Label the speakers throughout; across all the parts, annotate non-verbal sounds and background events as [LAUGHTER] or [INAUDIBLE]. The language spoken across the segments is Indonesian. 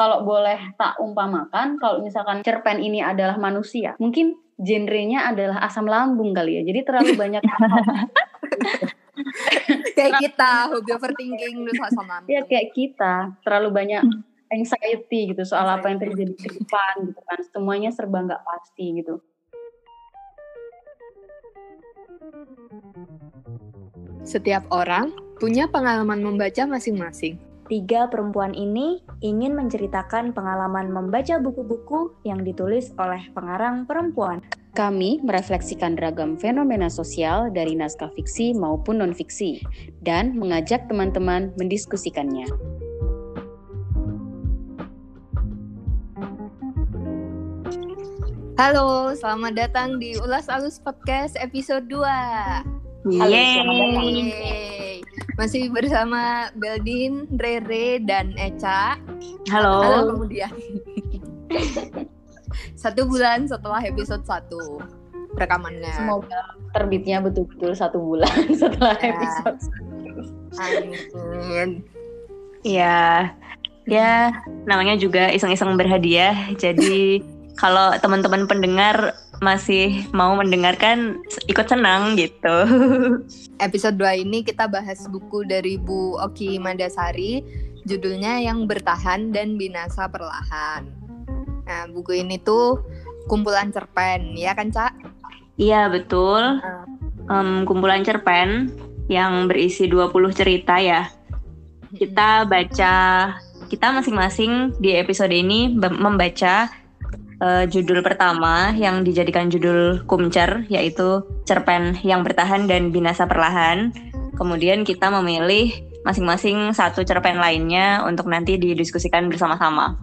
Speaker 1: kalau boleh tak umpamakan, kalau misalkan cerpen ini adalah manusia, mungkin genrenya adalah asam lambung kali ya. Jadi terlalu banyak [LAUGHS] [LAUGHS]
Speaker 2: kayak kita hobi overthinking terus asam lambung.
Speaker 1: Ya kayak kita terlalu banyak anxiety gitu soal apa yang terjadi ke depan gitu kan. Semuanya serba nggak pasti gitu.
Speaker 2: Setiap orang punya pengalaman membaca masing-masing.
Speaker 3: Tiga perempuan ini ingin menceritakan pengalaman membaca buku-buku yang ditulis oleh pengarang perempuan.
Speaker 1: Kami merefleksikan ragam fenomena sosial dari naskah fiksi maupun non-fiksi dan mengajak teman-teman mendiskusikannya.
Speaker 2: Halo, selamat datang di Ulas Alus Podcast episode 2.
Speaker 1: Halo,
Speaker 3: Yeay.
Speaker 1: selamat datang.
Speaker 2: Yeay. Masih bersama Beldin, Rere, dan Eca.
Speaker 3: Halo.
Speaker 2: Halo kemudian. satu bulan setelah episode 1 rekamannya.
Speaker 1: Semoga terbitnya betul-betul satu bulan [LAUGHS] setelah
Speaker 2: Ya.
Speaker 1: episode.
Speaker 2: Amin.
Speaker 3: Ya, ya namanya juga iseng-iseng berhadiah. Jadi [LAUGHS] kalau teman-teman pendengar masih mau mendengarkan ikut senang gitu. [LAUGHS]
Speaker 2: Episode 2 ini kita bahas buku dari Bu Oki Mandasari, judulnya Yang Bertahan dan Binasa Perlahan. Nah, buku ini tuh kumpulan cerpen, ya kan, Cak?
Speaker 3: Iya betul. Em, kumpulan cerpen yang berisi 20 cerita ya. Kita baca kita masing-masing di episode ini membaca eh, judul pertama yang dijadikan judul kumcer yaitu cerpen yang bertahan dan binasa perlahan. Kemudian kita memilih masing-masing satu cerpen lainnya untuk nanti didiskusikan bersama-sama.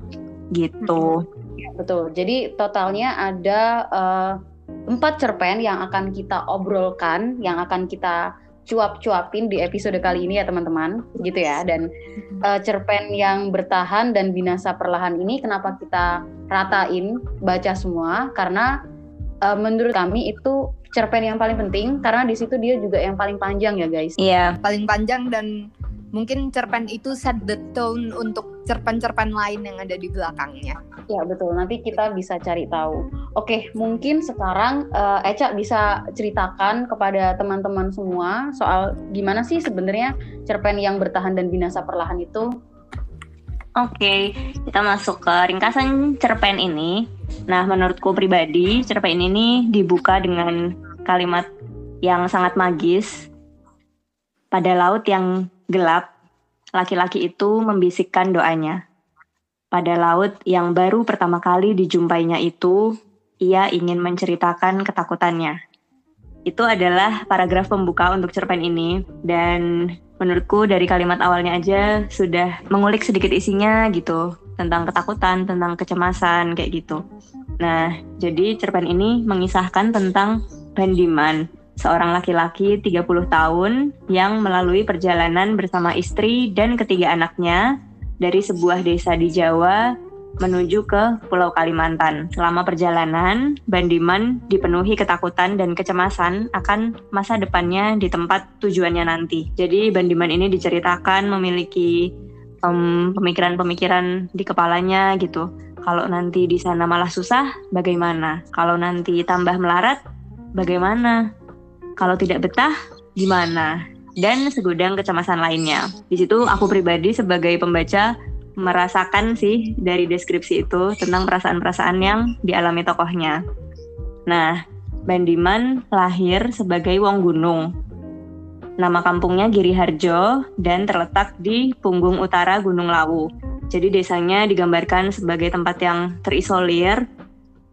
Speaker 3: Gitu.
Speaker 1: Ya, betul. Jadi totalnya ada eh, empat cerpen yang akan kita obrolkan, yang akan kita cuap-cuapin di episode kali ini ya teman-teman, gitu ya. Dan eh, cerpen yang bertahan dan binasa perlahan ini kenapa kita ratain baca semua? Karena eh, menurut kami itu cerpen yang paling penting karena di situ dia juga yang paling panjang ya guys.
Speaker 3: Iya,
Speaker 2: Paling panjang dan mungkin cerpen itu set the tone untuk cerpen-cerpen lain yang ada di belakangnya.
Speaker 1: Ya betul, nanti kita bisa cari tahu. Oke, mungkin sekarang eh, Eca bisa ceritakan kepada teman-teman semua soal gimana sih sebenarnya cerpen yang bertahan dan binasa perlahan itu.
Speaker 3: Oke, kita masuk ke ringkasan cerpen ini. Nah, menurutku pribadi, cerpen ini dibuka dengan kalimat yang sangat magis. Pada laut yang gelap, laki-laki itu membisikkan doanya. Pada laut yang baru pertama kali dijumpainya itu, ia ingin menceritakan ketakutannya. Itu adalah paragraf pembuka untuk cerpen ini, dan menurutku dari kalimat awalnya aja sudah mengulik sedikit isinya gitu tentang ketakutan, tentang kecemasan kayak gitu. Nah, jadi cerpen ini mengisahkan tentang Bandiman, seorang laki-laki 30 tahun yang melalui perjalanan bersama istri dan ketiga anaknya dari sebuah desa di Jawa menuju ke Pulau Kalimantan. Selama perjalanan, Bandiman dipenuhi ketakutan dan kecemasan akan masa depannya di tempat tujuannya nanti. Jadi Bandiman ini diceritakan memiliki em, pemikiran-pemikiran di kepalanya gitu. Kalau nanti di sana malah susah, bagaimana? Kalau nanti tambah melarat, bagaimana? Kalau tidak betah, gimana? Dan segudang kecemasan lainnya. Di situ aku pribadi sebagai pembaca merasakan sih dari deskripsi itu tentang perasaan-perasaan yang dialami tokohnya. Nah, Bandiman lahir sebagai wong gunung. Nama kampungnya Giri Harjo dan terletak di punggung utara Gunung Lawu. Jadi desanya digambarkan sebagai tempat yang terisolir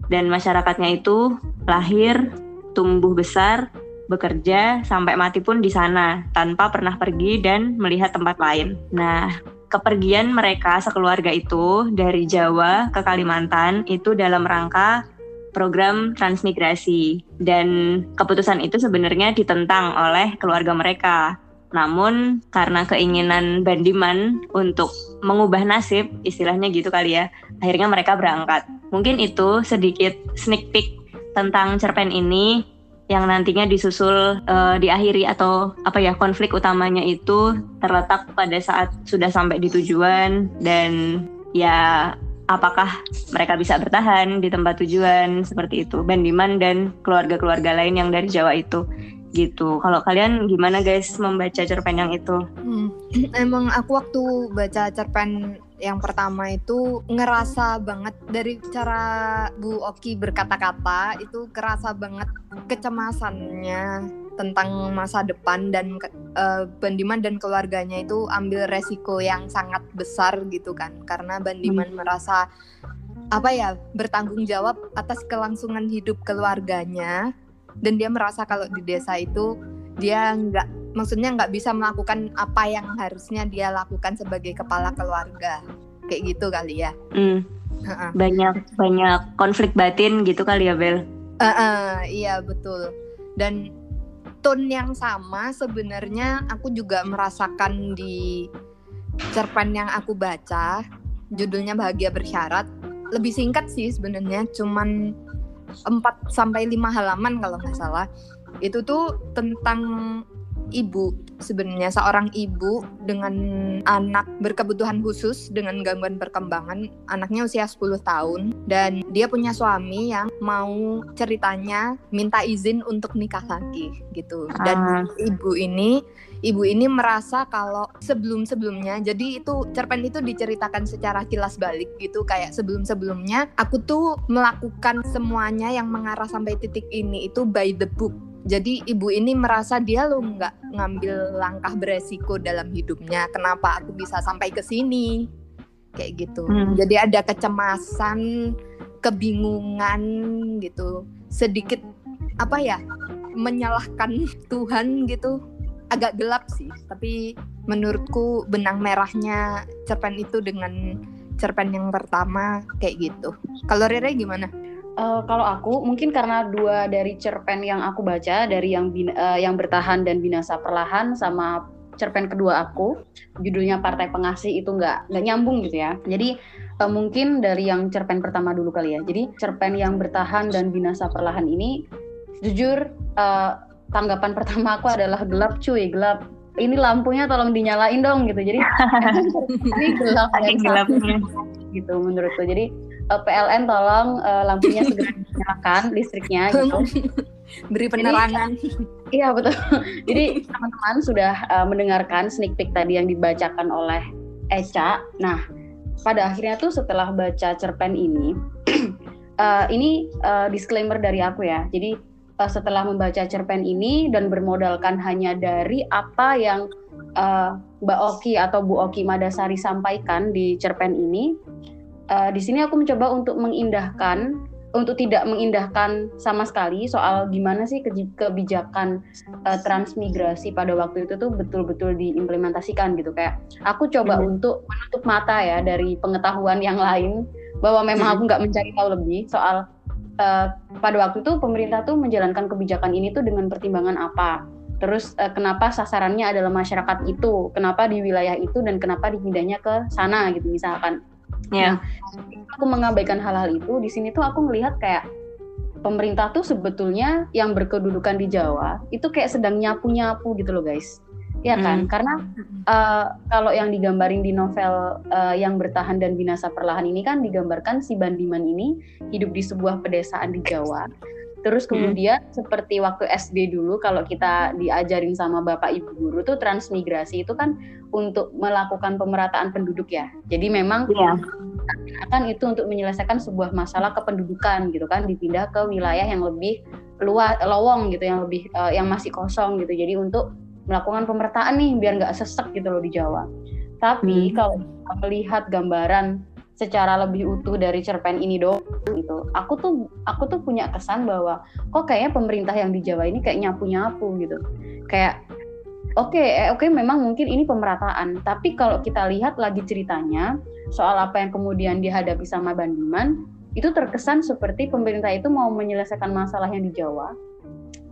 Speaker 3: dan masyarakatnya itu lahir, tumbuh besar, bekerja sampai mati pun di sana tanpa pernah pergi dan melihat tempat lain. Nah, kepergian mereka sekeluarga itu dari Jawa ke Kalimantan itu dalam rangka program transmigrasi dan keputusan itu sebenarnya ditentang oleh keluarga mereka. Namun karena keinginan Bandiman untuk mengubah nasib, istilahnya gitu kali ya, akhirnya mereka berangkat. Mungkin itu sedikit sneak peek tentang cerpen ini yang nantinya disusul eh, diakhiri atau apa ya konflik utamanya itu terletak pada saat sudah sampai di tujuan dan ya apakah mereka bisa bertahan di tempat tujuan seperti itu Bandiman dan keluarga-keluarga lain yang dari Jawa itu gitu. Kalau kalian gimana guys membaca cerpen yang itu?
Speaker 2: Hmm. [CLEARS THROAT] Emang aku waktu baca cerpen yang pertama itu ngerasa banget dari cara Bu Oki berkata-kata itu kerasa banget kecemasannya tentang masa depan dan uh, Bandiman dan keluarganya itu ambil resiko yang sangat besar gitu kan karena Bandiman hmm. merasa apa ya bertanggung jawab atas kelangsungan hidup keluarganya dan dia merasa kalau di desa itu dia nggak maksudnya nggak bisa melakukan apa yang harusnya dia lakukan sebagai kepala keluarga. Kayak gitu kali ya.
Speaker 3: Mm. banyak banyak konflik batin gitu kali ya Bel?
Speaker 2: Uh -uh, iya betul. Dan tone yang sama sebenarnya aku juga merasakan di cerpen yang aku baca judulnya bahagia bersyarat. Lebih singkat sih sebenarnya cuman 4 sampai 5 halaman kalau nggak salah. Itu tuh tentang ibu. Sebenarnya seorang ibu dengan anak berkebutuhan khusus dengan gangguan perkembangan anaknya usia 10 tahun. Dan dia punya suami yang mau ceritanya minta izin untuk nikah lagi gitu. Dan uh. ibu ini ibu ini merasa kalau sebelum-sebelumnya jadi itu cerpen itu diceritakan secara kilas balik gitu. Kayak sebelum-sebelumnya aku tuh melakukan semuanya yang mengarah sampai titik ini itu by the book jadi ibu ini merasa dia lo nggak ngambil langkah beresiko dalam hidupnya. Kenapa aku bisa sampai ke sini? Kayak gitu. Hmm. jadi ada kecemasan kebingungan gitu. Sedikit apa ya menyalahkan [LAUGHS] Tuhan gitu. Agak gelap sih tapi menurutku benang merahnya cerpen itu dengan cerpen yang pertama kayak gitu. Kalau Rere gimana?
Speaker 1: Uh, kalau aku mungkin karena dua dari cerpen yang aku baca dari yang bin, uh, yang bertahan dan binasa perlahan sama cerpen kedua aku judulnya Partai Pengasih itu nggak nggak nyambung gitu ya. Jadi uh, mungkin dari yang cerpen pertama dulu kali ya. Jadi cerpen yang bertahan dan binasa perlahan ini jujur uh, tanggapan [LAUGHS] pertama aku adalah gelap cuy gelap. Ini lampunya tolong dinyalain dong gitu. Jadi [LAUGHS] [LAUGHS] ini gelap dan gelapnya gitu menurutku. Jadi uh, eh, PLN tolong uh, lampunya [LAUGHS] segera dinyalakan listriknya gitu. [LAUGHS]
Speaker 2: Beri penerangan.
Speaker 1: Jadi, [LAUGHS] iya betul. Jadi teman-teman sudah uh, mendengarkan sneak peek tadi yang dibacakan oleh Eca. Nah, pada akhirnya tuh setelah baca cerpen ini, uh, [CLEARS THROAT] ini uh, disclaimer dari aku ya. Jadi uh, setelah membaca cerpen ini dan bermodalkan hanya dari apa yang uh, Mbak Oki atau Bu Oki Madasari sampaikan di cerpen ini, uh, di sini aku mencoba untuk mengindahkan untuk tidak mengindahkan sama sekali soal gimana sih kebijakan uh, transmigrasi pada waktu itu tuh betul-betul diimplementasikan gitu. Kayak aku coba hmm. untuk menutup mata ya dari pengetahuan yang lain bahwa memang aku nggak mencari tahu lebih soal uh, pada waktu itu pemerintah tuh menjalankan kebijakan ini tuh dengan pertimbangan apa? Terus uh, kenapa sasarannya adalah masyarakat itu? Kenapa di wilayah itu dan kenapa dipindahnya ke sana gitu misalkan Ya. Nah, aku mengabaikan hal-hal itu di sini tuh aku melihat kayak pemerintah tuh sebetulnya yang berkedudukan di Jawa itu kayak sedang nyapu-nyapu gitu loh guys. Ya kan? Hmm. Karena uh, kalau yang digambarin di novel uh, yang bertahan dan binasa perlahan ini kan digambarkan si Bandiman ini hidup di sebuah pedesaan di Jawa Terus hmm. kemudian hmm. seperti waktu SD dulu kalau kita diajarin sama bapak ibu guru tuh transmigrasi itu kan untuk melakukan pemerataan penduduk ya. Jadi memang yeah. akan itu untuk menyelesaikan sebuah masalah kependudukan gitu kan dipindah ke wilayah yang lebih luas lowong gitu yang lebih uh, yang masih kosong gitu. Jadi untuk melakukan pemerataan nih biar nggak sesek gitu loh di Jawa. Tapi hmm. kalau melihat gambaran secara lebih utuh dari cerpen ini dong gitu. Aku tuh aku tuh punya kesan bahwa kok kayaknya pemerintah yang di Jawa ini kayak nyapu-nyapu gitu. Kayak oke okay, eh, oke okay, memang mungkin ini pemerataan, tapi kalau kita lihat lagi ceritanya soal apa yang kemudian dihadapi sama Bandiman, itu terkesan seperti pemerintah itu mau menyelesaikan masalah yang di Jawa,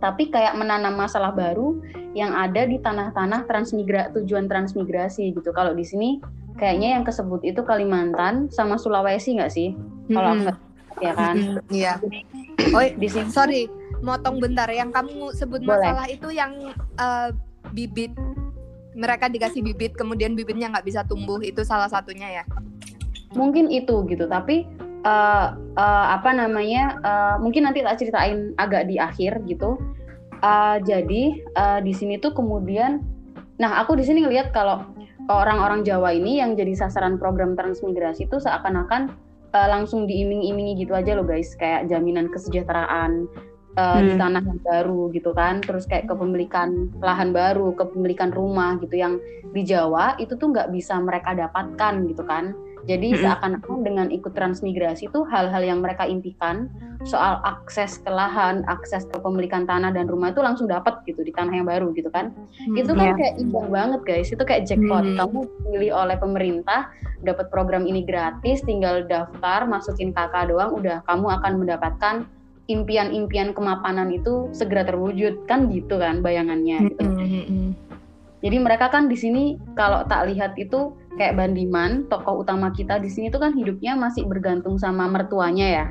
Speaker 1: tapi kayak menanam masalah baru yang ada di tanah-tanah transmigra tujuan transmigrasi gitu. Kalau di sini kayaknya yang kesebut itu Kalimantan sama Sulawesi nggak sih? Mm-hmm. Kalau aku ya kan?
Speaker 2: Iya. Oh, di sini. Sorry, motong bentar. Yang kamu sebut Boleh. masalah itu yang uh, bibit mereka dikasih bibit kemudian bibitnya nggak bisa tumbuh itu salah satunya ya?
Speaker 1: mungkin itu gitu tapi uh, uh, apa namanya uh, mungkin nanti tak ceritain agak di akhir gitu uh, jadi uh, di sini tuh kemudian nah aku di sini ngelihat kalau orang-orang Jawa ini yang jadi sasaran program transmigrasi itu seakan-akan uh, langsung diiming-imingi gitu aja loh guys. Kayak jaminan kesejahteraan uh, hmm. di tanah yang baru gitu kan. Terus kayak kepemilikan lahan baru kepemilikan rumah gitu yang di Jawa itu tuh nggak bisa mereka dapatkan gitu kan jadi seakan-akan dengan ikut transmigrasi itu hal-hal yang mereka impikan soal akses ke lahan, akses ke pemilikan tanah dan rumah itu langsung dapat gitu di tanah yang baru gitu kan. Hmm, itu kan yeah. kayak indah banget guys. Itu kayak jackpot. Hmm. Kamu pilih oleh pemerintah, dapat program ini gratis, tinggal daftar, masukin kakak doang, udah kamu akan mendapatkan impian-impian kemapanan itu segera terwujud kan gitu kan bayangannya gitu. Hmm. Jadi mereka kan di sini kalau tak lihat itu kayak Bandiman, tokoh utama kita di sini tuh kan hidupnya masih bergantung sama mertuanya ya.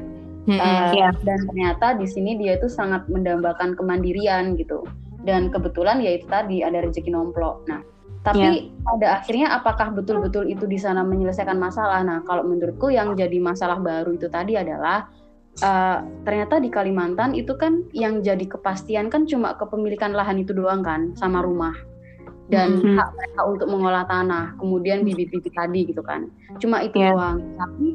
Speaker 1: Mm -hmm, uh, yeah. Dan ternyata di sini dia itu sangat mendambakan kemandirian gitu. Dan kebetulan ya itu tadi ada rezeki nomplok. Nah, tapi yeah. pada akhirnya apakah betul-betul itu di sana menyelesaikan masalah? Nah, kalau menurutku yang jadi masalah baru itu tadi adalah uh, ternyata di Kalimantan itu kan yang jadi kepastian kan cuma kepemilikan lahan itu doang kan sama rumah dan mm-hmm. hak mereka untuk mengolah tanah, kemudian bibit-bibit tadi gitu kan. Cuma itu yeah. doang. Tapi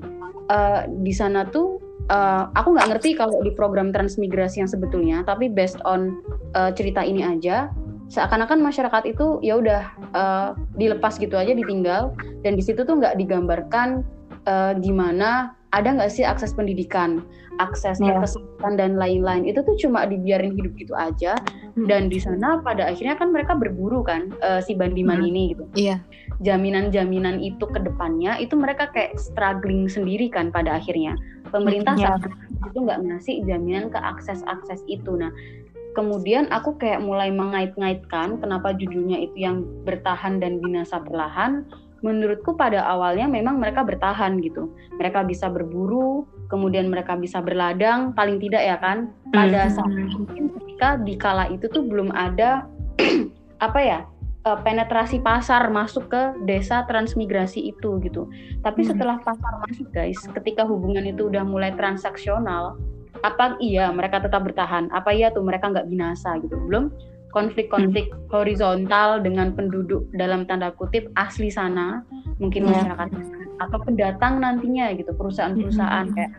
Speaker 1: uh, di sana tuh uh, aku nggak ngerti kalau di program transmigrasi yang sebetulnya, tapi based on uh, cerita ini aja, seakan-akan masyarakat itu ya udah uh, dilepas gitu aja, ditinggal, dan di situ tuh nggak digambarkan uh, gimana ada nggak sih akses pendidikan, akses yeah. kesehatan dan lain-lain itu tuh cuma dibiarin hidup gitu aja hmm. dan di sana pada akhirnya kan mereka berburu kan uh, si bandiman hmm. ini gitu.
Speaker 2: Iya.
Speaker 1: Jaminan-jaminan itu ke depannya itu mereka kayak struggling sendiri kan pada akhirnya. Pemerintah yeah. saat itu nggak ngasih jaminan ke akses-akses itu. Nah, kemudian aku kayak mulai mengait-ngaitkan kenapa judulnya itu yang bertahan dan binasa perlahan menurutku pada awalnya memang mereka bertahan gitu. Mereka bisa berburu, kemudian mereka bisa berladang, paling tidak ya kan. Pada hmm. saat mungkin ketika di kala itu tuh belum ada [CLEARS THROAT] apa ya eh, penetrasi pasar masuk ke desa transmigrasi itu gitu. Tapi hmm. setelah pasar masuk guys, ketika hubungan itu udah mulai transaksional, apa iya mereka tetap bertahan? Apa iya tuh mereka nggak binasa gitu? Belum konflik-konflik hmm. horizontal dengan penduduk dalam tanda kutip asli sana, mungkin yeah. masyarakat atau pendatang nantinya gitu, perusahaan-perusahaan hmm. kayak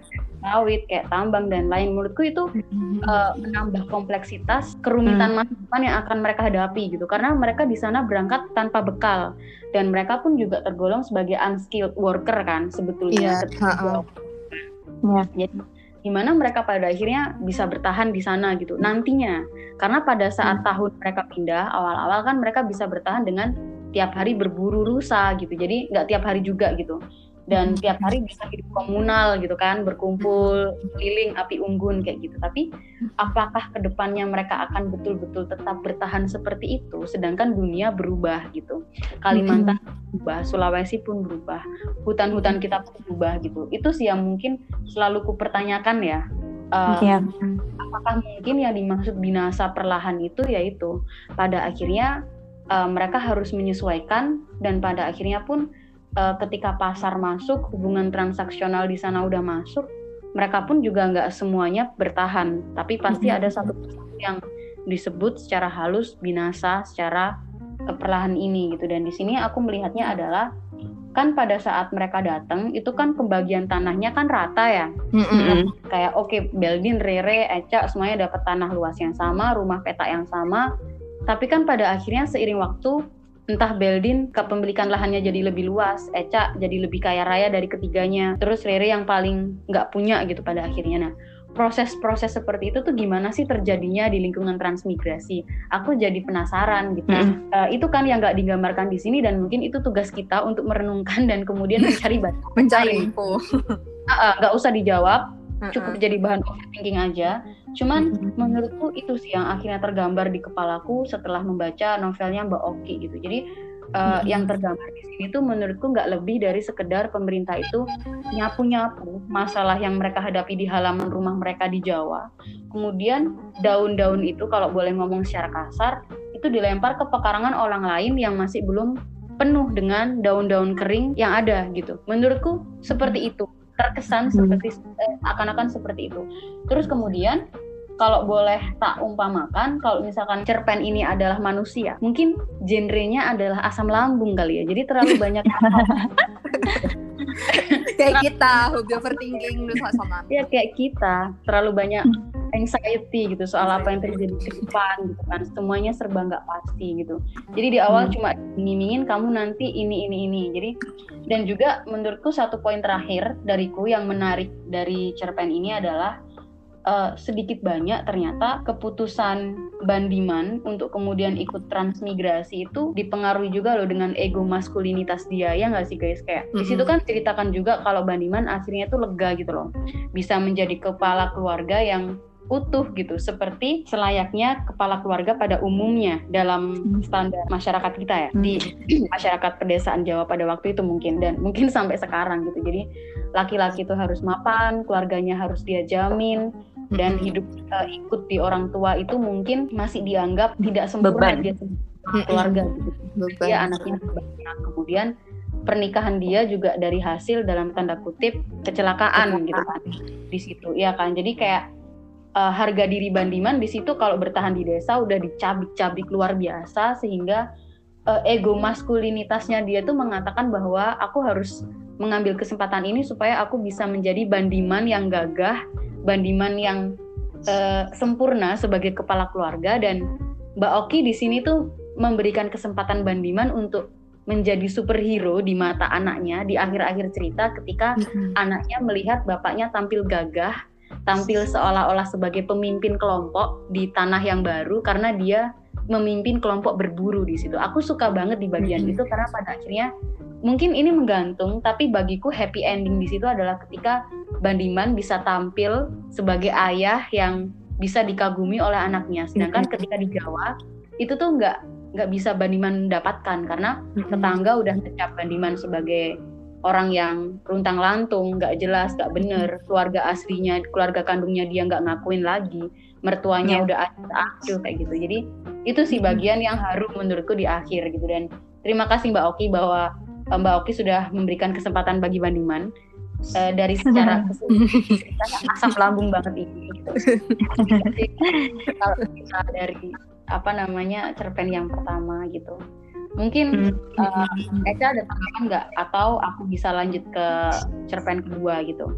Speaker 1: sawit, kayak tambang dan lain. Menurutku itu uh, menambah kompleksitas kerumitan hmm. masa depan yang akan mereka hadapi gitu, karena mereka di sana berangkat tanpa bekal dan mereka pun juga tergolong sebagai unskilled worker kan sebetulnya. Yeah. Uh -uh. Jadi gimana mereka pada akhirnya bisa bertahan di sana gitu nantinya. Karena pada saat hmm. tahun mereka pindah awal-awal kan mereka bisa bertahan dengan tiap hari berburu rusa gitu. Jadi nggak tiap hari juga gitu dan hmm. tiap hari bisa hidup komunal gitu kan berkumpul keliling api unggun kayak gitu tapi apakah ke depannya mereka akan betul-betul tetap bertahan seperti itu sedangkan dunia berubah gitu Kalimantan hmm. berubah Sulawesi pun berubah hutan-hutan kita pun berubah gitu itu sih yang mungkin selalu kupertanyakan ya uh, yeah. apakah mungkin yang dimaksud binasa perlahan itu yaitu pada akhirnya uh, mereka harus menyesuaikan dan pada akhirnya pun uh, ketika pasar masuk, hubungan transaksional di sana udah masuk, mereka pun juga nggak semuanya bertahan, tapi pasti ada satu yang disebut secara halus binasa secara perlahan ini gitu. Dan di sini aku melihatnya adalah kan pada saat mereka datang itu kan pembagian tanahnya kan rata ya, mm-hmm. kayak oke okay, Beldin, Rere, Eca semuanya dapat tanah luas yang sama, rumah peta yang sama, tapi kan pada akhirnya seiring waktu entah Beldin kepemilikan lahannya jadi lebih luas, Eca jadi lebih kaya raya dari ketiganya, terus Rere yang paling nggak punya gitu pada akhirnya. Nah, proses-proses seperti itu tuh gimana sih terjadinya di lingkungan transmigrasi? Aku jadi penasaran gitu. Hmm. Uh, itu kan yang nggak digambarkan di sini dan mungkin itu tugas kita untuk merenungkan dan kemudian mencari [LAUGHS] bahan.
Speaker 2: mencari info.
Speaker 1: Nggak uh, uh, usah dijawab, cukup jadi bahan overthinking aja. Cuman menurutku itu sih yang akhirnya tergambar di kepalaku setelah membaca novelnya Mbak Oki gitu. Jadi uh, yang tergambar di sini tuh menurutku nggak lebih dari sekedar pemerintah itu nyapu-nyapu masalah yang mereka hadapi di halaman rumah mereka di Jawa. Kemudian daun-daun itu kalau boleh ngomong secara kasar itu dilempar ke pekarangan orang lain yang masih belum penuh dengan daun-daun kering yang ada gitu. Menurutku seperti itu terkesan seperti eh, akan-akan seperti itu. Terus kemudian kalau boleh tak umpamakan, kalau misalkan cerpen ini adalah manusia, mungkin genrenya adalah asam lambung kali ya. Jadi terlalu banyak [LAUGHS] [LAUGHS]
Speaker 2: kayak kita hobi overthinking asam lambung.
Speaker 1: Ya kayak kita terlalu banyak anxiety gitu soal apa yang terjadi di depan gitu kan. Semuanya serba nggak pasti gitu. Jadi di awal hmm. cuma ngimingin kamu nanti ini ini ini. Jadi dan juga menurutku satu poin terakhir dariku yang menarik dari cerpen ini adalah uh, sedikit banyak ternyata keputusan Bandiman untuk kemudian ikut transmigrasi itu dipengaruhi juga loh dengan ego maskulinitas dia ya nggak sih guys? Kayak mm-hmm. di situ kan ceritakan juga kalau Bandiman akhirnya tuh lega gitu loh. Bisa menjadi kepala keluarga yang utuh gitu seperti selayaknya kepala keluarga pada umumnya dalam standar masyarakat kita ya di masyarakat pedesaan Jawa pada waktu itu mungkin dan mungkin sampai sekarang gitu. Jadi laki-laki itu harus mapan keluarganya harus dia jamin dan hidup uh, ikut di orang tua itu mungkin masih dianggap tidak sempurna
Speaker 3: Beban.
Speaker 1: dia keluarga gitu. Beban. Dia anaknya banyak. Kemudian pernikahan dia juga dari hasil dalam tanda kutip kecelakaan, kecelakaan. gitu kan di situ ya kan jadi kayak uh, harga diri Bandiman di situ kalau bertahan di desa udah dicabik-cabik luar biasa sehingga uh, ego maskulinitasnya dia tuh mengatakan bahwa aku harus mengambil kesempatan ini supaya aku bisa menjadi Bandiman yang gagah Bandiman yang uh, sempurna sebagai kepala keluarga dan Mbak Oki di sini tuh memberikan kesempatan Bandiman untuk menjadi superhero di mata anaknya di akhir-akhir cerita ketika mm-hmm. anaknya melihat bapaknya tampil gagah, tampil seolah-olah sebagai pemimpin kelompok di tanah yang baru karena dia memimpin kelompok berburu di situ. Aku suka banget di bagian mm-hmm. itu karena pada akhirnya mungkin ini menggantung tapi bagiku happy ending di situ adalah ketika Bandiman bisa tampil sebagai ayah yang bisa dikagumi oleh anaknya. Sedangkan ketika di Jawa itu tuh nggak nggak bisa Bandiman dapatkan karena tetangga udah ngecap Bandiman sebagai orang yang runtang lantung nggak jelas nggak bener. Keluarga aslinya keluarga kandungnya dia nggak ngakuin lagi. Mertuanya yeah. udah akil kayak gitu. Jadi itu sih bagian yang harum menurutku di akhir gitu dan terima kasih Mbak Oki bahwa Mbak Oki sudah memberikan kesempatan bagi Bandiman uh, dari secara [LAUGHS] asam lambung banget ini. Gitu. kalau kita dari apa namanya cerpen yang pertama gitu. Mungkin uh, Eca ada tanggapan nggak atau aku bisa lanjut ke cerpen kedua gitu?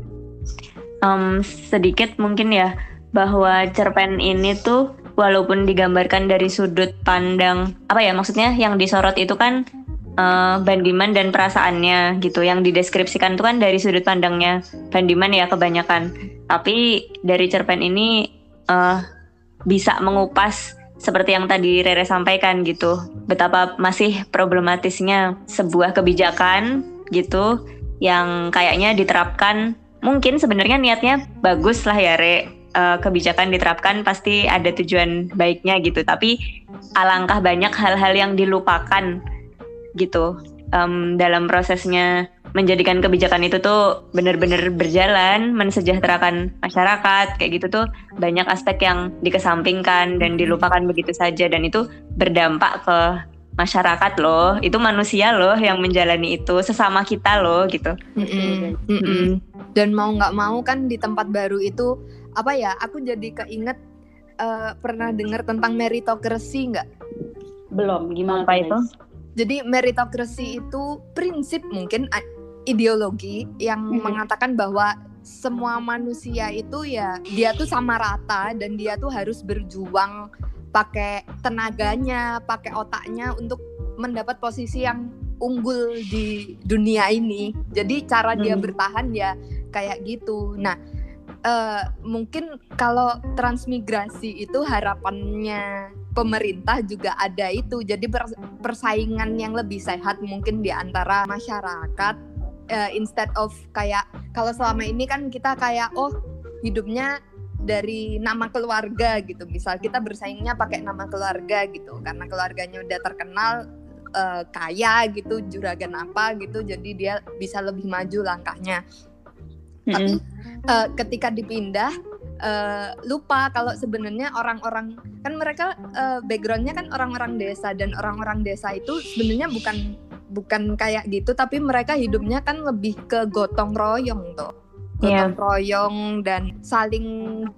Speaker 3: Um, sedikit mungkin ya bahwa cerpen ini tuh walaupun digambarkan dari sudut pandang apa ya maksudnya yang disorot itu kan uh, Bandiman dan perasaannya gitu. Yang dideskripsikan itu kan dari sudut pandangnya Bandiman ya kebanyakan. Tapi dari cerpen ini uh, bisa mengupas seperti yang tadi Rere sampaikan gitu. Betapa masih problematisnya sebuah kebijakan gitu yang kayaknya diterapkan. Mungkin sebenarnya niatnya bagus lah ya Re uh, kebijakan diterapkan pasti ada tujuan baiknya gitu tapi alangkah banyak hal-hal yang dilupakan gitu um, dalam prosesnya menjadikan kebijakan itu tuh benar-benar berjalan, mensejahterakan masyarakat kayak gitu tuh banyak aspek yang dikesampingkan dan dilupakan begitu saja dan itu berdampak ke masyarakat loh, itu manusia loh yang menjalani itu sesama kita loh gitu. Mm -mm.
Speaker 2: Mm -mm. Dan mau nggak mau kan di tempat baru itu apa ya? Aku jadi keinget uh, pernah dengar tentang meritokrasi nggak?
Speaker 1: Belum, gimana
Speaker 3: apa itu?
Speaker 2: Jadi meritokrasi itu prinsip mungkin ideologi yang mm-hmm. mengatakan bahwa semua manusia itu ya dia tuh sama rata dan dia tuh harus berjuang pakai tenaganya, pakai otaknya untuk mendapat posisi yang unggul di dunia ini. Jadi cara dia hmm. bertahan ya kayak gitu. Nah, uh, mungkin kalau transmigrasi itu harapannya pemerintah juga ada itu. Jadi persaingan yang lebih sehat mungkin di antara masyarakat. Uh, instead of kayak kalau selama ini kan kita kayak oh hidupnya dari nama keluarga gitu. Misal kita bersaingnya pakai nama keluarga gitu. Karena keluarganya udah terkenal uh, kaya gitu juragan apa gitu. Jadi dia bisa lebih maju langkahnya tapi uh, ketika dipindah uh, lupa kalau sebenarnya orang-orang kan mereka uh, backgroundnya kan orang-orang desa dan orang-orang desa itu sebenarnya bukan bukan kayak gitu tapi mereka hidupnya kan lebih ke gotong royong tuh
Speaker 3: Iya.
Speaker 2: gotong royong dan saling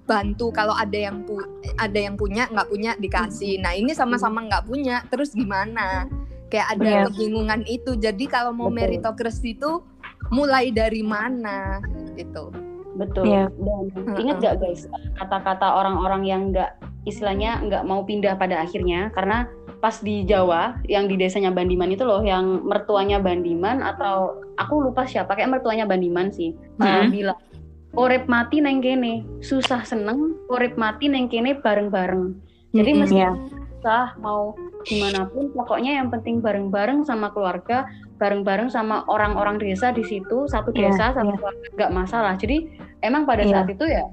Speaker 2: bantu kalau ada yang pu ada yang punya nggak punya dikasih. Nah ini sama-sama nggak punya terus gimana? Kayak ada
Speaker 3: Iya.
Speaker 2: kebingungan itu. Jadi kalau mau meritokrasi itu mulai dari mana gitu
Speaker 1: Betul.
Speaker 3: Iya.
Speaker 1: Dan ingat gak guys kata-kata orang-orang yang nggak istilahnya nggak mau pindah pada akhirnya karena pas di Jawa yang di desanya Bandiman itu loh yang mertuanya Bandiman atau aku lupa siapa kayak mertuanya Bandiman sih uh,
Speaker 3: Hmm.
Speaker 1: bilang urip mati neng kene susah seneng urip mati neng kene bareng-bareng jadi
Speaker 2: Mm-mm.
Speaker 1: meski
Speaker 3: Iya.
Speaker 1: susah mau gimana pun pokoknya yang penting bareng-bareng sama keluarga bareng-bareng sama orang-orang desa di situ satu
Speaker 3: Iya,
Speaker 1: desa satu
Speaker 3: iya.
Speaker 1: keluarga nggak masalah jadi emang pada
Speaker 3: Iya.
Speaker 1: saat itu ya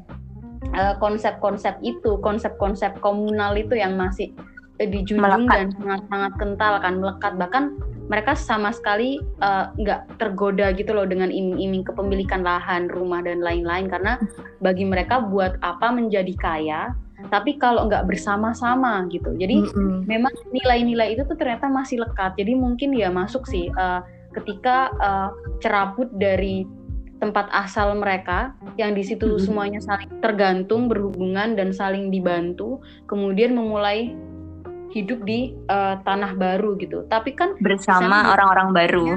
Speaker 1: eh, konsep-konsep itu konsep-konsep komunal itu yang masih eh, dijunjung
Speaker 3: Melekat.
Speaker 1: dan sangat-sangat kental kan melekat bahkan mereka sama sekali eh, nggak tergoda gitu loh dengan iming-iming kepemilikan lahan rumah dan lain-lain karena bagi mereka buat apa menjadi kaya tapi kalau nggak bersama-sama gitu jadi
Speaker 2: Mm-mm.
Speaker 1: memang nilai-nilai itu tuh ternyata masih lekat. Jadi mungkin ya masuk sih eh, ketika eh, cerabut dari tempat asal mereka yang di situ
Speaker 2: Mhm.
Speaker 1: semuanya saling tergantung, berhubungan dan saling dibantu, kemudian memulai hidup di eh, tanah baru gitu. Tapi kan
Speaker 3: bersama
Speaker 1: Sama.
Speaker 3: orang-orang baru.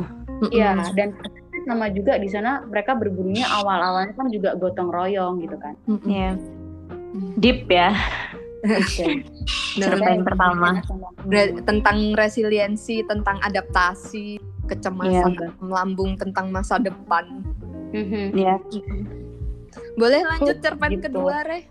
Speaker 2: Mm-mm.
Speaker 1: ya dan sama juga di sana mereka berburunya awal-awalnya kan juga gotong royong gitu kan.
Speaker 2: Mm-mm.
Speaker 3: Iya. Deep ya. Cerpen pertama.
Speaker 2: Tentang resiliensi, tentang adaptasi, kecemasan, melambung tentang masa depan.
Speaker 1: Mhm.
Speaker 3: Iya.
Speaker 2: Boleh lanjut cerpen
Speaker 1: Gitu.
Speaker 2: kedua, Re?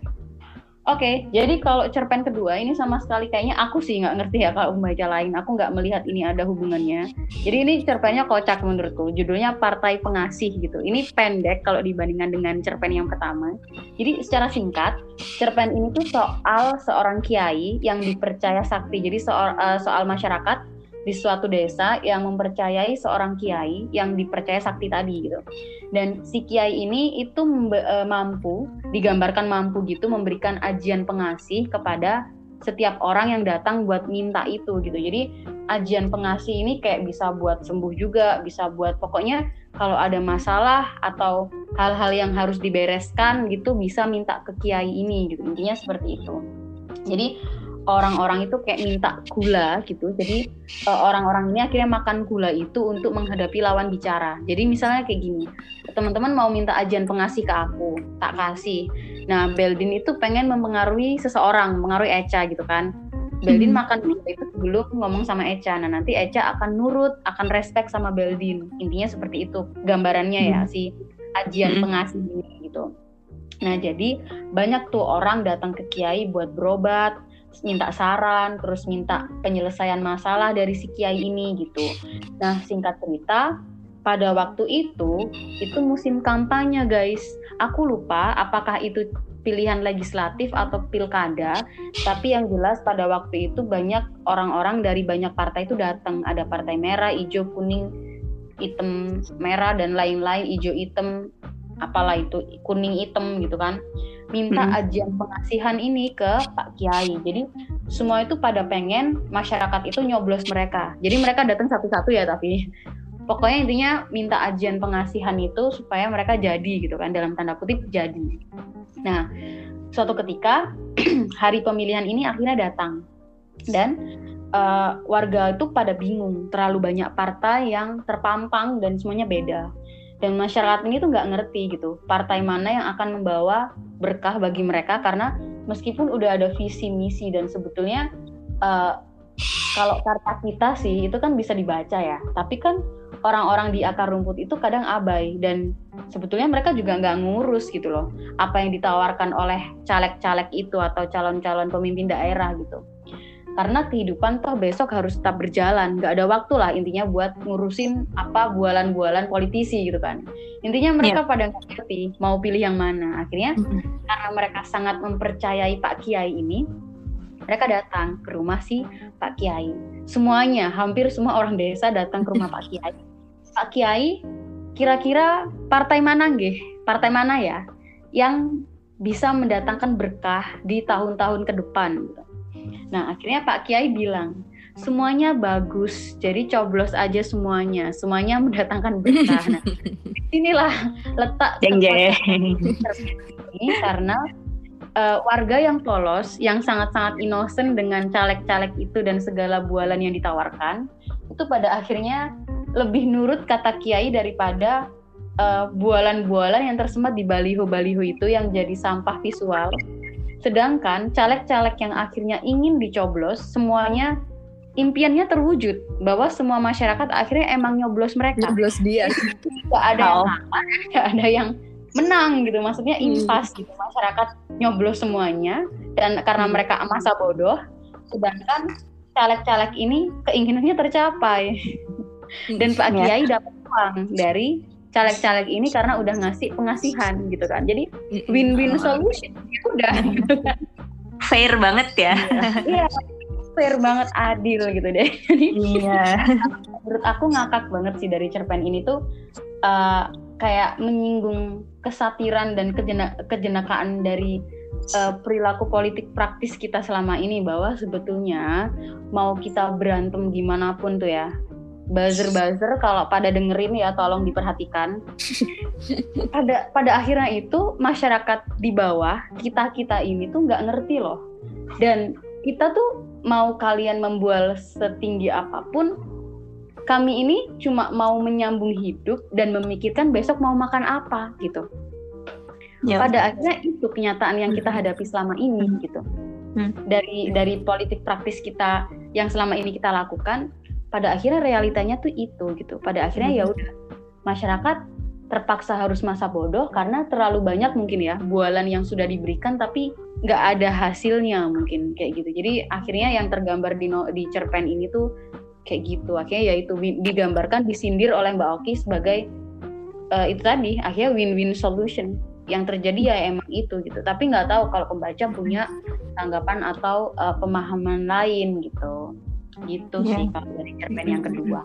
Speaker 1: Oke, jadi kalau cerpen kedua ini sama sekali kayaknya aku sih nggak ngerti ya kalau pembaca lain. Aku nggak melihat ini ada hubungannya. Jadi ini cerpennya kocak menurutku. Judulnya Partai Pengasih gitu. Ini pendek kalau dibandingkan dengan cerpen yang pertama. Jadi secara singkat, cerpen ini tuh soal seorang kiai yang dipercaya sakti. Jadi soal eh, soal masyarakat di suatu desa yang mempercayai seorang kiai yang dipercaya sakti tadi gitu. Dan si kiai ini itu eh, mampu digambarkan mampu gitu memberikan ajian pengasih kepada setiap orang yang datang buat minta itu gitu. Jadi ajian pengasih ini kayak bisa buat sembuh juga, bisa buat pokoknya kalau ada masalah atau hal-hal yang harus dibereskan gitu bisa minta ke kiai ini gitu. Intinya seperti itu. Jadi orang-orang itu kayak minta gula gitu. Jadi eh, orang-orang ini akhirnya makan gula itu untuk menghadapi lawan bicara. Jadi misalnya kayak gini, teman-teman mau minta ajian pengasih ke aku, tak kasih. Nah, Beldin itu pengen mempengaruhi seseorang, mempengaruhi Echa gitu kan. Beldin
Speaker 2: Hmm.
Speaker 1: makan gula itu sebelum ngomong sama Echa. Nah, nanti Echa akan nurut, akan respect sama Beldin. Intinya seperti itu gambarannya ya si ajian
Speaker 3: Hmm.
Speaker 1: pengasih ini gitu. Nah, jadi banyak tuh orang datang ke kiai buat berobat, minta saran, terus minta penyelesaian masalah dari si kiai ini gitu. Nah, singkat cerita, pada waktu itu itu musim kampanye, guys. Aku lupa apakah itu pilihan legislatif atau pilkada, tapi yang jelas pada waktu itu banyak orang-orang dari banyak partai itu datang. Ada partai merah, hijau, kuning, hitam, merah dan lain-lain, hijau, hitam, apalah itu, kuning, hitam gitu kan. Minta
Speaker 3: Hmm.
Speaker 1: ajian pengasihan ini ke Pak Kiai. Jadi semua itu pada pengen masyarakat itu nyoblos mereka. Jadi mereka datang satu-satu ya tapi pokoknya intinya minta ajian pengasihan itu supaya mereka jadi gitu kan dalam tanda kutip jadi. Nah, suatu ketika [CLEARS THROAT] hari pemilihan ini akhirnya datang dan eh, warga itu pada bingung terlalu banyak partai yang terpampang dan semuanya beda dan masyarakat ini tuh nggak ngerti gitu partai mana yang akan membawa berkah bagi mereka karena meskipun udah ada visi misi dan sebetulnya eh, kalau karta kita sih itu kan bisa dibaca ya. Tapi kan orang-orang di akar rumput itu kadang abai dan sebetulnya mereka juga nggak ngurus gitu loh apa yang ditawarkan oleh caleg-caleg itu atau calon-calon pemimpin daerah gitu karena kehidupan toh besok harus tetap berjalan. Nggak ada waktu lah intinya buat ngurusin apa bualan-bualan politisi gitu kan. Intinya mereka pada nggak ngerti mau pilih yang mana. Akhirnya karena mereka sangat mempercayai Pak Kiai ini mereka datang ke rumah si Pak Kiai. Semuanya hampir semua orang desa datang ke rumah Pak Kiai. Pak Kiai kira-kira partai mana nggih? Partai mana ya yang bisa mendatangkan berkah di tahun-tahun ke depan? gitu. Nah, akhirnya Pak Kiai bilang, semuanya bagus. Jadi coblos aja semuanya. Semuanya mendatangkan berkah. Nah, inilah letak
Speaker 3: Jeng jeng.
Speaker 1: ini karena uh, warga yang polos, yang sangat-sangat innocent dengan caleg-caleg itu dan segala bualan yang ditawarkan, itu pada akhirnya lebih nurut kata kiai daripada uh, bualan-bualan yang tersemat di baliho-baliho itu yang jadi sampah visual. Sedangkan caleg-caleg yang akhirnya ingin dicoblos, semuanya impiannya terwujud bahwa semua masyarakat akhirnya emang nyoblos mereka.
Speaker 2: Nyoblos dia.
Speaker 1: Gak ada yang kalah, gak ada yang menang gitu. Maksudnya
Speaker 2: Hmm.
Speaker 1: impas gitu. Masyarakat nyoblos semuanya dan karena
Speaker 2: Hmm.
Speaker 1: mereka masa bodoh, sedangkan caleg-caleg ini keinginannya tercapai. Dan Pak
Speaker 3: Ya.
Speaker 1: Kiai dapat uang dari caleg-caleg ini karena udah ngasih pengasihan gitu kan. Jadi win-win solution. Ya udah. gitu kan.
Speaker 3: Fair banget ya.
Speaker 1: Iya. Fair banget adil gitu deh. [LAUGHS] Jadi
Speaker 3: Iya.
Speaker 1: menurut aku ngakak banget sih dari cerpen ini tuh uh, kayak menyinggung kesatiran dan kejena- kejenakaan dari uh, perilaku politik praktis kita selama ini bahwa sebetulnya mau kita berantem gimana pun tuh ya buzzer-buzzer kalau pada dengerin ya tolong diperhatikan [LAUGHS] pada pada akhirnya itu masyarakat di bawah kita kita ini tuh nggak ngerti loh dan kita tuh mau kalian membual setinggi apa pun kami ini cuma mau menyambung hidup dan memikirkan besok mau makan apa gitu
Speaker 3: Ya.
Speaker 1: pada akhirnya itu kenyataan yang kita hadapi selama ini gitu
Speaker 3: Hmm.
Speaker 1: dari dari politik praktis kita yang selama ini kita lakukan pada akhirnya realitanya tuh itu gitu. Pada akhirnya ya udah masyarakat terpaksa harus masa bodoh karena terlalu banyak mungkin ya bualan yang sudah diberikan tapi nggak ada hasilnya mungkin kayak gitu. Jadi akhirnya yang tergambar di no- di cerpen ini tuh kayak gitu. Akhirnya yaitu digambarkan disindir oleh Mbak Oki sebagai eh, itu tadi akhirnya win-win solution. Yang terjadi ya emang itu gitu. Tapi nggak tahu kalau pembaca punya tanggapan atau eh, pemahaman lain gitu gitu
Speaker 3: Ya.
Speaker 1: sih kalau dari cerpen yang kedua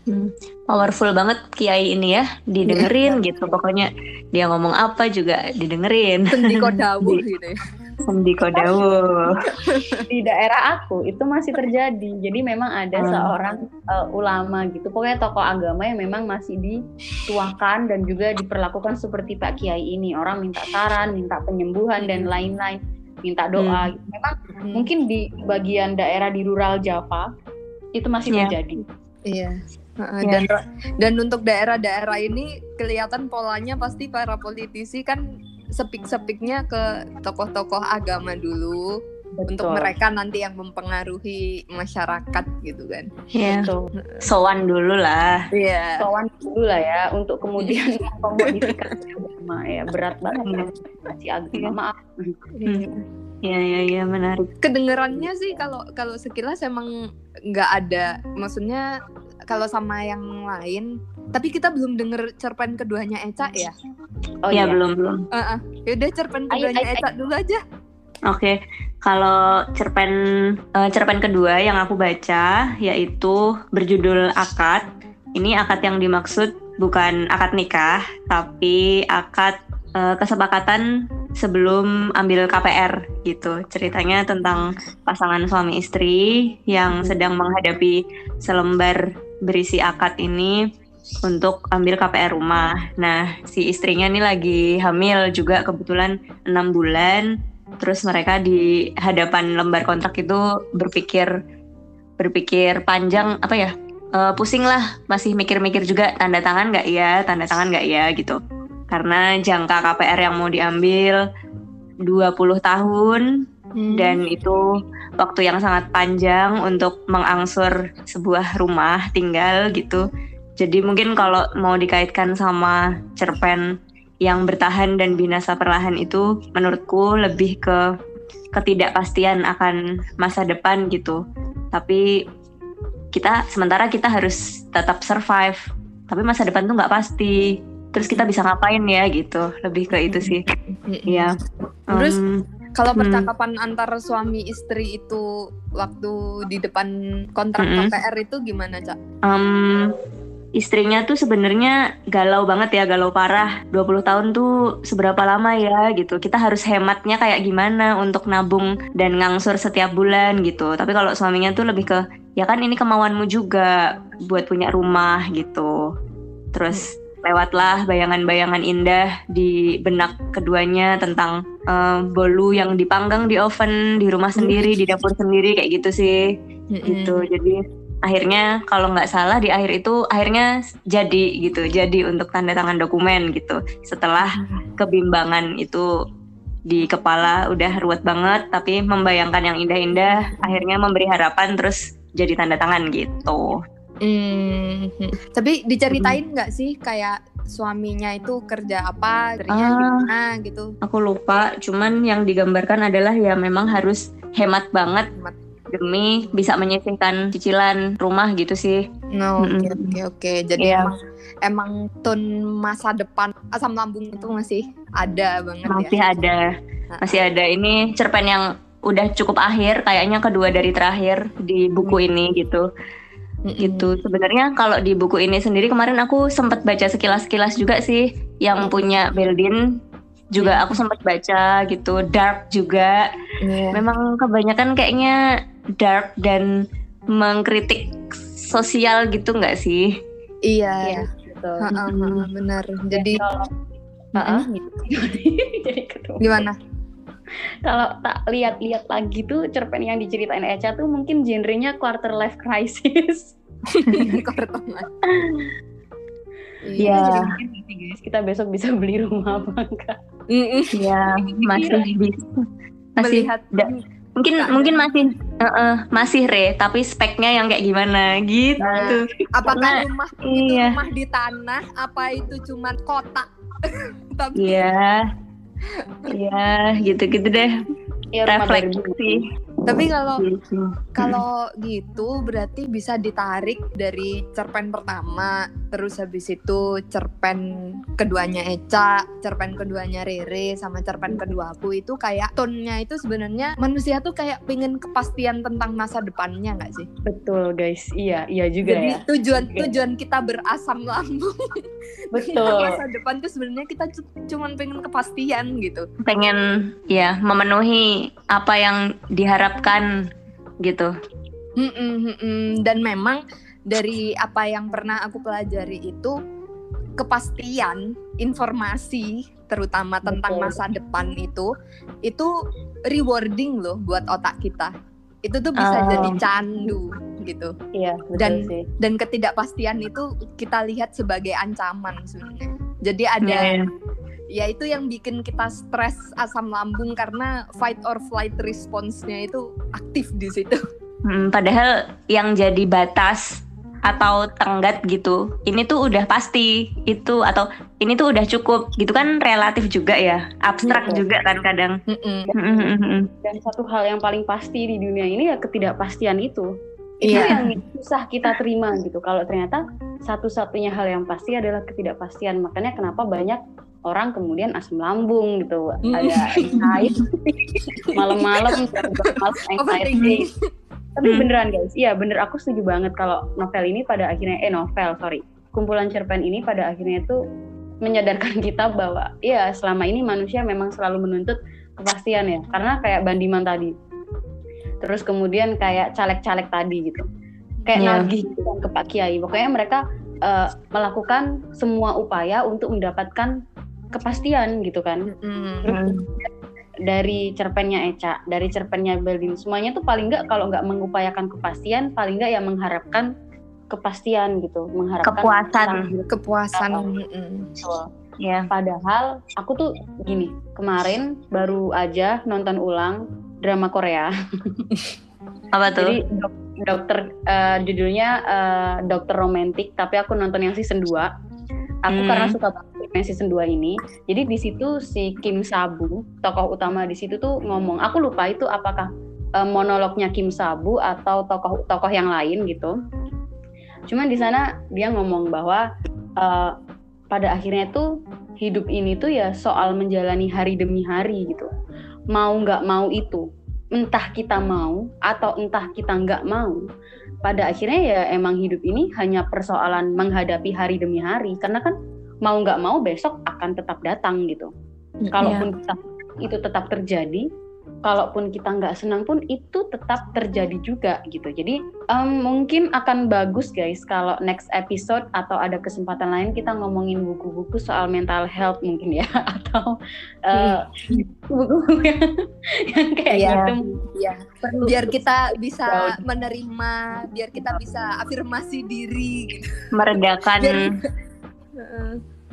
Speaker 3: Hmm, Powerful banget Kiai ini ya, didengerin gitu. Pokoknya dia ngomong apa juga didengerin.
Speaker 2: Sendi kodawu [LAUGHS] gitu ya.
Speaker 3: Sendi kodawu.
Speaker 1: di daerah aku itu masih terjadi jadi memang ada
Speaker 3: Hmm.
Speaker 1: seorang eh, ulama gitu pokoknya tokoh agama yang memang masih dituakan dan juga diperlakukan seperti Pak Kiai ini orang minta saran minta penyembuhan dan lain-lain minta doa gitu. memang mungkin di bagian daerah di rural Java itu masih
Speaker 3: Iya.
Speaker 1: terjadi
Speaker 2: Iya. Heeh,
Speaker 3: Iya.
Speaker 2: Dan dan untuk daerah-daerah ini kelihatan polanya pasti para politisi kan sepik-sepiknya ke tokoh-tokoh agama dulu untuk
Speaker 1: Betul.
Speaker 2: mereka nanti yang mempengaruhi masyarakat gitu kan.
Speaker 3: Ya,
Speaker 1: Betul.
Speaker 3: sowan dulu lah.
Speaker 2: Iya.
Speaker 1: sowan dulu lah ya untuk kemudian [LAUGHS] mengkomodifikasi agama ya berat banget
Speaker 3: Iya.
Speaker 1: masih agama maaf
Speaker 3: Iya, iya, iya, menarik.
Speaker 2: Kedengerannya sih kalau kalau sekilas emang nggak ada, maksudnya kalau sama yang lain. Tapi kita belum denger cerpen keduanya Eca ya.
Speaker 1: oh
Speaker 3: ya,
Speaker 1: iya
Speaker 3: belum, belum.
Speaker 2: Heeh. Yaudah cerpen keduanya Eca dulu aja.
Speaker 3: Oke, kalau cerpen eh, cerpen kedua yang aku baca yaitu berjudul akad. Ini akad yang dimaksud bukan akad nikah, tapi akad eh, kesepakatan sebelum ambil KPR gitu. Ceritanya tentang pasangan suami istri yang sedang menghadapi selembar berisi akad ini untuk ambil KPR rumah. Nah, si istrinya nih lagi hamil juga kebetulan enam bulan terus mereka di hadapan lembar kontrak itu berpikir berpikir panjang apa ya eh, pusing lah masih mikir-mikir juga tanda tangan nggak ya tanda tangan nggak ya gitu karena jangka KPR yang mau diambil 20 tahun
Speaker 2: Hmm.
Speaker 3: dan itu waktu yang sangat panjang untuk mengangsur sebuah rumah tinggal gitu. Jadi mungkin kalau mau dikaitkan sama cerpen yang bertahan dan binasa perlahan itu menurutku lebih ke ketidakpastian akan masa depan gitu. Tapi kita sementara kita harus tetap survive. Tapi masa depan tuh nggak pasti. Terus kita bisa ngapain ya gitu. Lebih ke itu sih. Iya.
Speaker 2: Terus
Speaker 3: Em,
Speaker 2: Kalau
Speaker 3: Hmm.
Speaker 2: percakapan antar suami istri itu waktu di depan kontrak. KPR itu gimana, Cak?
Speaker 3: Em, istrinya tuh sebenarnya galau banget ya, galau parah. 20 tahun tuh seberapa lama ya gitu. Kita harus hematnya kayak gimana untuk nabung dan ngangsur setiap bulan gitu. Tapi kalau suaminya tuh lebih ke ya kan ini kemauanmu juga buat punya rumah gitu terus lewatlah bayangan-bayangan indah di benak keduanya tentang uh, bolu yang dipanggang di oven di rumah sendiri di dapur sendiri kayak gitu sih gitu jadi akhirnya kalau nggak salah di akhir itu akhirnya jadi gitu jadi untuk tanda tangan dokumen gitu setelah kebimbangan itu di kepala udah ruwet banget tapi membayangkan yang indah-indah akhirnya memberi harapan terus jadi tanda tangan gitu
Speaker 2: Hmm, tapi diceritain nggak sih kayak suaminya itu kerja apa, kerjanya
Speaker 3: Ah.
Speaker 2: gimana gitu?
Speaker 3: aku lupa cuman yang digambarkan adalah ya memang harus hemat banget
Speaker 2: Hemat.
Speaker 3: Demi bisa menyisihkan cicilan rumah gitu sih
Speaker 2: No, oke
Speaker 3: Mm-mm.
Speaker 2: oke oke. Jadi
Speaker 3: Iya.
Speaker 2: emang emang tone masa depan asam lambung itu masih ada banget
Speaker 3: masih
Speaker 2: ya.
Speaker 3: ada masih ada ini cerpen yang udah cukup akhir kayaknya kedua dari terakhir di buku ini gitu
Speaker 2: Mm-mm.
Speaker 3: gitu sebenarnya kalau di buku ini sendiri kemarin aku sempat baca sekilas-sekilas juga sih yang punya Beldin juga aku sempat baca gitu dark juga
Speaker 2: Iya.
Speaker 3: memang kebanyakan kayaknya dark dan mengkritik sosial gitu nggak sih
Speaker 2: Iya.
Speaker 1: Betul.
Speaker 2: Ha-ha, ha-ha, benar. Jadi
Speaker 1: kalau
Speaker 2: Mm-mm.
Speaker 1: gitu. [LAUGHS] jadi ketemu.
Speaker 2: gimana?
Speaker 1: Kalau tak lihat-lihat lagi tuh cerpen yang diceritain Echa tuh mungkin genrenya quarter life crisis. [LAUGHS]
Speaker 3: Iya.
Speaker 1: Jadi mungkin nanti guys kita besok bisa beli rumah apa enggak?
Speaker 2: Mm-mm.
Speaker 3: ya masih bisa masih
Speaker 2: Melihat
Speaker 3: da- mungkin mungkin masih eh, eh, masih re. Tapi speknya yang kayak gimana? Gitu.
Speaker 2: Nah, apakah
Speaker 3: Karena-
Speaker 2: rumah itu
Speaker 3: iya.
Speaker 2: rumah di tanah? Apa itu cuma kotak? [LAUGHS] Tapi
Speaker 3: iya. Iya gitu gitu deh
Speaker 1: Ya
Speaker 3: refleksi
Speaker 2: tapi kalau
Speaker 3: gitu.
Speaker 2: Kalau gitu berarti bisa ditarik dari cerpen pertama, terus habis itu cerpen keduanya Eca, cerpen keduanya Rere, sama cerpen kedua aku itu kayak tone-nya itu sebenarnya manusia tuh kayak pengen kepastian tentang masa depannya nggak sih?
Speaker 1: Betul guys, iya iya juga
Speaker 2: Jadi
Speaker 1: ya.
Speaker 2: tujuan
Speaker 1: Juga.
Speaker 2: tujuan kita berasam lambung [LAUGHS]
Speaker 1: Betul.
Speaker 2: masa depan tuh sebenarnya kita cu- cuman pengen kepastian gitu.
Speaker 3: pengen ya memenuhi apa yang diharapkan gitu
Speaker 2: Mm-mm, mm-mm. Dan memang dari apa yang pernah aku pelajari itu kepastian informasi terutama tentang
Speaker 1: Betul.
Speaker 2: masa depan itu itu rewarding loh buat otak kita. Itu tuh bisa
Speaker 3: Oh.
Speaker 2: jadi candu gitu.
Speaker 1: Iya, betul
Speaker 2: Dan-
Speaker 1: sih.
Speaker 2: Dan ketidakpastian itu kita lihat sebagai ancaman sebenarnya. Jadi ada
Speaker 3: Iya.
Speaker 2: Ya itu yang bikin kita stres asam lambung karena fight or flight response-nya itu aktif di situ.
Speaker 3: Hmm, padahal yang jadi batas atau tenggat gitu ini tuh udah pasti itu atau ini tuh udah cukup gitu kan relatif juga ya abstrak
Speaker 1: Betul.
Speaker 3: juga kan kadang hmm.
Speaker 1: Dan satu hal yang paling pasti di dunia ini ya ketidakpastian itu. Itu
Speaker 2: Iya.
Speaker 1: yang susah kita terima gitu. Kalau ternyata satu-satunya hal yang pasti adalah ketidakpastian. Makanya kenapa banyak orang kemudian asam lambung gitu.
Speaker 2: Hmm.
Speaker 1: Ada anxiety [LAUGHS] malam-malam malam anxiety. Tapi
Speaker 3: Hmm.
Speaker 1: beneran guys, iya bener aku setuju banget kalau novel ini pada akhirnya eh novel sorry kumpulan cerpen ini pada akhirnya itu menyadarkan [LAUGHS] kita bahwa ya selama ini manusia memang selalu menuntut kepastian ya karena kayak bandiman tadi terus kemudian kayak caleg-caleg tadi gitu kayak
Speaker 3: Iya.
Speaker 1: nagih gitu kan ke Pak Kiai pokoknya mereka eh, melakukan semua upaya untuk mendapatkan kepastian gitu kan. Terus dari cerpennya Eca, dari cerpennya Beldin, semuanya tuh paling nggak kalau nggak mengupayakan kepastian, paling nggak ya mengharapkan kepastian gitu, mengharapkan
Speaker 3: Kepuasan.
Speaker 1: stabil.
Speaker 2: kepuasan
Speaker 1: Oh.
Speaker 2: mm-mm.
Speaker 3: ya
Speaker 1: Padahal aku tuh gini, kemarin baru aja nonton ulang drama Korea. [LAUGHS]
Speaker 3: apa tuh
Speaker 1: Jadi dok- dokter eh, judulnya eh, Dokter Romantik, tapi aku nonton yang season 2. Aku
Speaker 3: Hmm.
Speaker 1: karena suka banget yang season 2 ini. Jadi di situ si Kim Sabu, tokoh utama di situ tuh ngomong, aku lupa itu apakah eh, monolognya Kim Sabu atau tokoh-tokoh yang lain gitu. Cuman di sana dia ngomong bahwa eh, pada akhirnya tuh hidup ini tuh ya soal menjalani hari demi hari gitu. Mau nggak mau itu, entah kita mau atau entah kita nggak mau, pada akhirnya ya emang hidup ini hanya persoalan menghadapi hari demi hari. Karena kan mau nggak mau besok akan tetap datang gitu. Kalaupun kita- itu tetap terjadi, kalaupun kita nggak senang pun itu tetap terjadi juga gitu. Jadi um, mungkin akan bagus guys kalau next episode atau ada kesempatan lain kita ngomongin buku-buku soal mental health mungkin ya [LAUGHS] atau uh, buku-buku [LAUGHS] yang, yang kayak
Speaker 2: Iya.
Speaker 1: gitu.
Speaker 2: Iya.
Speaker 1: Perlu
Speaker 2: Biar kita bisa menerima, biar kita bisa afirmasi diri gitu.
Speaker 3: Meredakan
Speaker 2: Biar-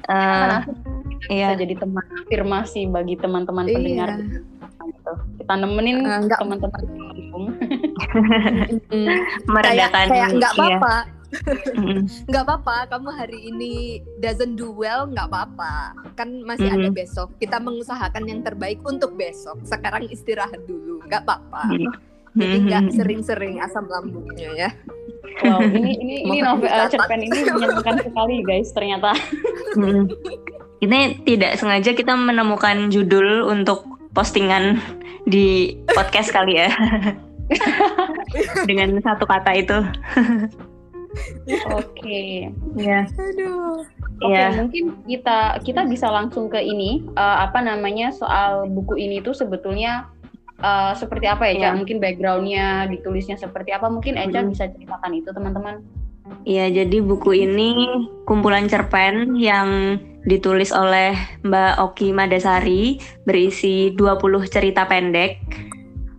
Speaker 1: Kan
Speaker 3: iya.
Speaker 1: bisa jadi teman afirmasi bagi teman-teman
Speaker 2: Iya.
Speaker 1: pendengar gitu. Kita nemenin
Speaker 2: nggak-
Speaker 1: teman-teman.
Speaker 2: Mm. [LAUGHS]
Speaker 3: meredakan
Speaker 2: kayak nggak
Speaker 3: iya.
Speaker 2: apa-apa [LAUGHS] nggak apa-apa kamu hari ini doesn't do well nggak apa-apa kan masih ada
Speaker 3: Mhm.
Speaker 2: besok kita mengusahakan yang terbaik untuk besok sekarang istirahat dulu nggak apa-apa jadi nggak sering-sering asam lambungnya ya
Speaker 1: Wow, ini [LAUGHS] ini ini novel uh,
Speaker 2: dicatat.
Speaker 1: cerpen ini menyenangkan sekali guys ternyata. [LAUGHS]
Speaker 3: Mm. Ini tidak sengaja kita menemukan judul untuk postingan di podcast kali ya. [LAUGHS] Dengan satu kata itu.
Speaker 1: Oke.
Speaker 3: Iya.
Speaker 2: aduh
Speaker 1: Oke,
Speaker 3: Iya.
Speaker 1: mungkin kita kita bisa langsung ke ini eh, apa namanya soal buku ini tuh sebetulnya eh, seperti apa ya, Ca?
Speaker 3: Iya.
Speaker 1: Mungkin backgroundnya ditulisnya seperti apa? Mungkin Eca
Speaker 3: Mhm.
Speaker 1: bisa ceritakan itu teman-teman.
Speaker 3: Iya, jadi buku ini kumpulan cerpen yang ditulis oleh Mbak Oki Madasari berisi 20 cerita pendek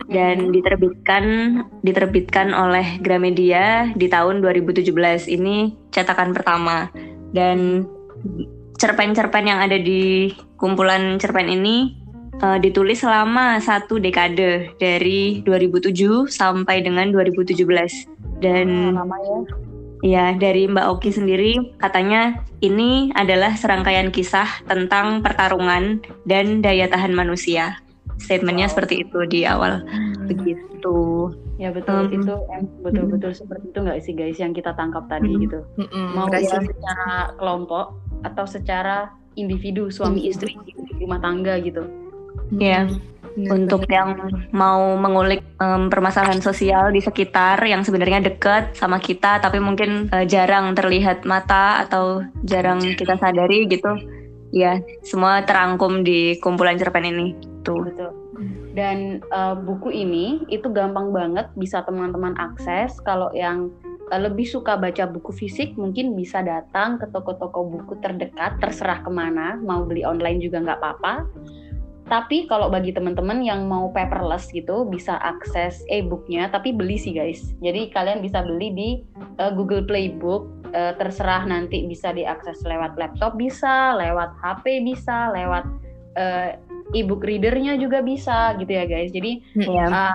Speaker 3: dan diterbitkan diterbitkan oleh Gramedia di tahun 2017. Ini cetakan pertama. Dan cerpen-cerpen yang ada di kumpulan cerpen ini eh, ditulis selama satu dekade dari 2007 sampai dengan 2017. Dan
Speaker 1: lama ya.
Speaker 3: Ya, dari Mbak Oki sendiri katanya ini adalah serangkaian kisah tentang pertarungan dan daya tahan manusia. Statementnya
Speaker 1: Wow.
Speaker 3: seperti itu di awal. Begitu.
Speaker 1: Ya betul
Speaker 3: Um,
Speaker 1: itu betul-betul seperti itu nggak sih guys yang kita tangkap tadi
Speaker 3: Mhm.
Speaker 1: gitu.
Speaker 2: Mm-mm,
Speaker 1: Mau
Speaker 2: berasa-
Speaker 1: ya secara kelompok atau secara individu suami istri di rumah tangga gitu.
Speaker 3: Ya,
Speaker 2: Bener
Speaker 3: untuk
Speaker 2: banget.
Speaker 3: yang mau mengulik em, permasalahan sosial di sekitar yang sebenarnya dekat sama kita tapi mungkin eh, jarang terlihat mata atau jarang kita sadari gitu. Ya, semua terangkum di kumpulan cerpen ini. Tuh.
Speaker 1: Betul. Dan uh, buku ini itu gampang banget bisa teman-teman akses. Kalau yang uh, lebih suka baca buku fisik mungkin bisa datang ke toko-toko buku terdekat, terserah ke mana. Mau beli online juga nggak apa-apa. Tapi kalau bagi teman-teman yang mau paperless gitu bisa akses e-booknya, tapi beli sih guys. Jadi kalian bisa beli di uh, Google Play Book. Uh, terserah nanti bisa diakses lewat laptop bisa, lewat HP bisa, lewat uh, e-book readernya juga bisa gitu ya guys. Jadi
Speaker 3: Ya.
Speaker 1: uh,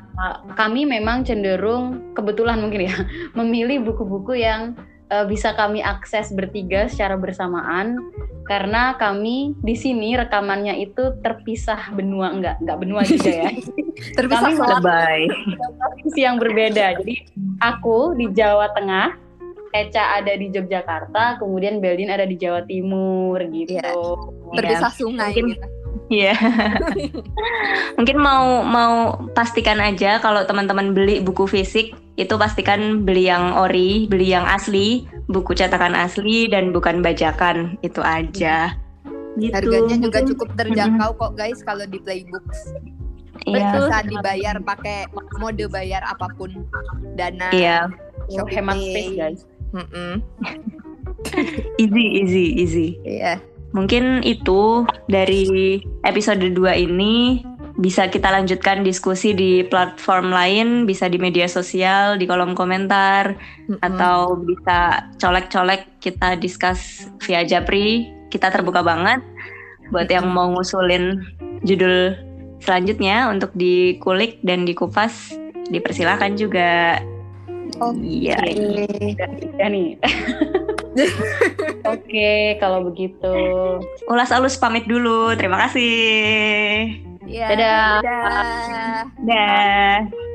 Speaker 1: kami memang cenderung kebetulan mungkin ya [LAUGHS] memilih buku-buku yang uh, bisa kami akses bertiga secara bersamaan karena kami di sini rekamannya itu terpisah benua enggak enggak benua juga ya [LAUGHS]
Speaker 2: terpisah
Speaker 1: kami
Speaker 3: Bye.
Speaker 1: provinsi yang berbeda jadi aku di Jawa Tengah Eca ada di Yogyakarta kemudian Beldin ada di Jawa Timur gitu. Ya.
Speaker 2: terpisah sungai
Speaker 3: Mungkin-
Speaker 2: gitu.
Speaker 3: Iya. [LAUGHS] Mungkin mau mau pastikan aja kalau teman-teman beli buku fisik itu pastikan beli yang ori, beli yang asli, buku cetakan asli dan bukan bajakan. Itu aja. Gitu.
Speaker 2: harganya juga cukup terjangkau kok guys kalau di Playbooks
Speaker 3: Iya.
Speaker 1: Betul.
Speaker 2: bisa dibayar pakai mode bayar apa pun dana
Speaker 3: Iya.
Speaker 1: Oh, hemat space guys
Speaker 2: Mm-mm. [LAUGHS]
Speaker 3: Easy, easy, easy.
Speaker 2: Iya.
Speaker 3: Mungkin itu dari episode 2 ini bisa kita lanjutkan diskusi di platform lain, bisa di media sosial, di kolom komentar,
Speaker 2: Mm-mm.
Speaker 3: atau bisa colek-colek kita discuss via Japri. Kita terbuka banget buat yang mau ngusulin judul selanjutnya untuk dikulik dan dikupas, dipersilakan juga. Iya.
Speaker 1: ya nih [LAUGHS] Oke, kalau begitu.
Speaker 3: Ulas alus pamit dulu. Terima kasih.
Speaker 2: Iya.
Speaker 1: Dadah.
Speaker 2: Dadah.
Speaker 3: Dah.